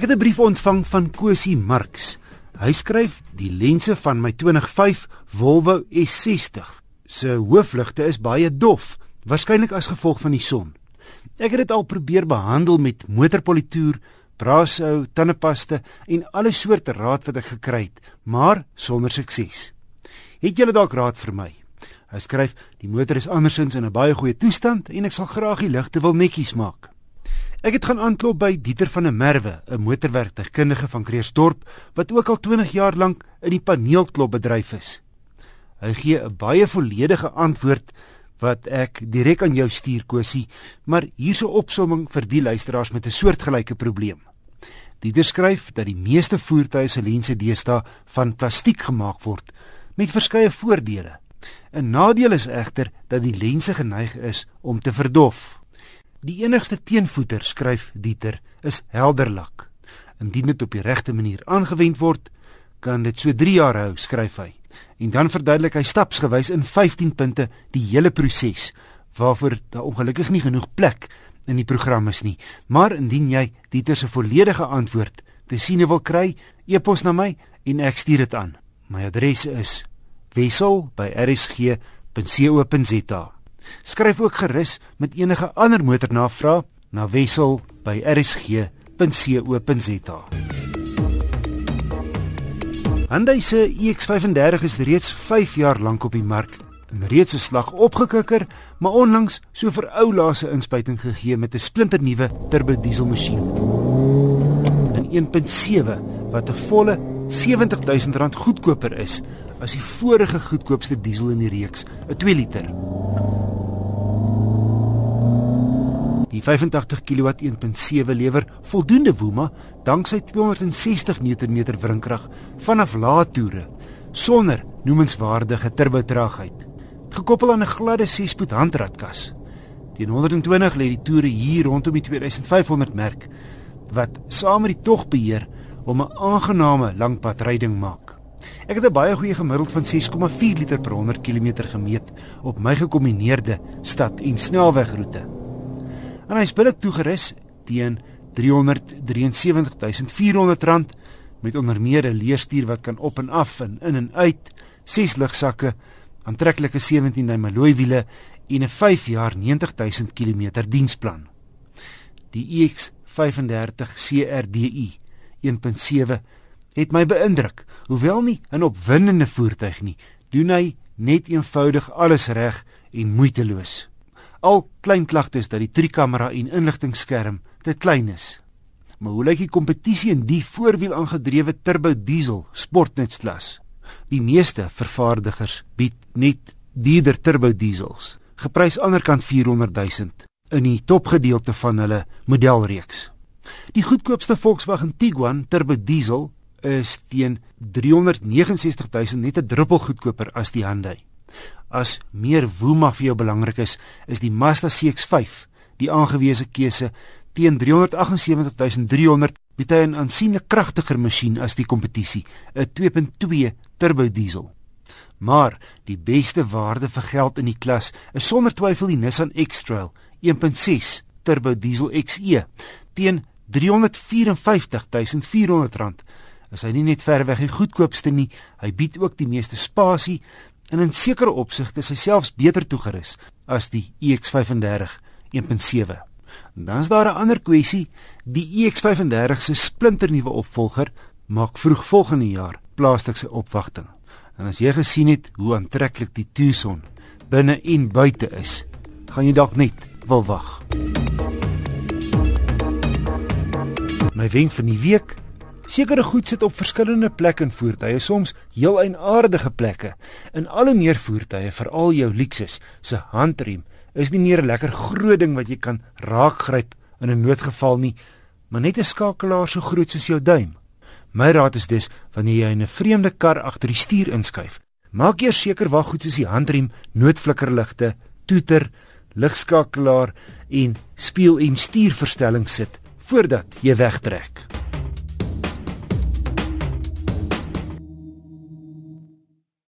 Ek het 'n brief ontvang van Cosie Marx. Hy skryf: "Die lense van my 2005 Volvo S60 se hoofligte is baie dof, waarskynlik as gevolg van die son. Ek het dit al probeer behandel met motorpolitoer, braashou, tandepaste en alle soorte raad wat ek gekry het, maar sonder sukses. Het julle dalk raad vir my?" Hy skryf: "Die motor is andersins in 'n baie goeie toestand en ek sal graag die ligte wil netjies maak." Ek het gaan aanklop by Dieter van der Merwe, 'n motorwerktuigkundige van Kreersdorp wat ook al 20 jaar lank in die paneelklopbedryf is. Hy gee 'n baie volledige antwoord wat ek direk aan jou stuur Kosie, maar hier's 'n opsomming vir die luisteraars met 'n soortgelyke probleem. Dieter skryf dat die meeste voertuie se lense deesdae van plastiek gemaak word met verskeie voordele. 'n Nadeel is egter dat die lense geneig is om te verdof. Die enigste teenvoeter, skryf Dieter, is helder lak. Indien dit op die regte manier aangewend word, kan dit so 3 jaar hou, skryf hy. En dan verduidelik hy stapsgewys in 15 punte die hele proses, waarvoor daar ongelukkig nie genoeg plek in die program is nie. Maar indien jy Dieter se volledige antwoord te sien wil kry, e-pos na my en ek stuur dit aan. My adres is wissel@rsg.co.za. Skryf ook gerus met enige ander motornavraag na wissel@rsg.co.za. Hyundai se iX35 is reeds 5 jaar lank op die mark en reeds 'n slag opgekikker, maar onlangs so vir ou laaste inspuiting gegee met 'n splinternuwe turbo diesel masjien. 'n 1.7 wat 'n volle R70000 goedkoper is as die vorige goedkoopste diesel in die reeks, 'n 2 liter. Die 85 kW 1.7 lewer voldoende woema danksy 260 Nm wrinkrag vanaf lae toere sonder noemenswaardige turbotraagheid. Gekoppel aan 'n gladde 6-spoed handratkas. Teen 120 lê die toere hier rondom die 2500 merk wat saam met die tog beheer om 'n aangename langpadryding maak. Ek het 'n baie goeie gemiddeld van 6,4 liter per 100 km gemeet op my gekombineerde stad- en snelwegroete en hy is billik toegerus teen R373400 met onder meer 'n leerstuur wat kan op en af en in en uit, ses lugsakke, aantreklike 17-duim alloy wiele en 'n 5 jaar 90000 km diensplan. Die EX35 CRDI 1.7 het my beïndruk. Hoewel nie 'n opwindende voertuig nie, doen hy net eenvoudig alles reg en moeiteloos al klein klagtes dat die driekamera en inligtingskerm te klein is. Maar hoe lyk die kompetisie in die voorwiel aangedrewe turbo diesel sportnetsklas? Die meeste vervaardigers bied net dierder turbo diesels, geprys aanderkant 400 000 in die topgedeelte van hulle modelreeks. Die goedkoopste Volkswagen Tiguan turbo diesel is teen 369 000 net 'n druppel goedkoper as die Hyundai. As meer woema vir jou belangrik is, is die Mazda CX-5 die aangewese keuse teen 378300 bied hy 'n aansienlik kragtiger masjien as die kompetisie, 'n 2.2 turbo diesel. Maar die beste waarde vir geld in die klas is sonder twyfel die Nissan X-Trail 1.6 turbo diesel XE teen 354400 rand. Is hy nie net verweg die goedkoopste nie, hy bied ook die meeste spasie en in sekere opsigte is hy selfs beter toegerus as die EX35 1.7. Dan is daar 'n ander kwessie, die EX35 se splinternuwe opvolger maak vroeg volgende jaar plaaslikse opwagting. En as jy gesien het hoe aantreklik die Tucson binne en buite is, gaan jy dalk net wil wag. My wenk vir die week Sekere goed sit op verskillende plekke in voertuie, soms heel eienaardige plekke. In al hoe meer voertuie, veral jou Lexus se handrem, is nie meer 'n lekker groot ding wat jy kan raakgryp in 'n noodgeval nie, maar net 'n skakelaar so groot soos jou duim. My raad is dus wanneer jy in 'n vreemde kar agter die stuur inskuif, maak eers seker waar goed soos die handrem, noodflikkerligte, toeter, ligskakelaar en spieël en stuurverstelling sit voordat jy wegtrek.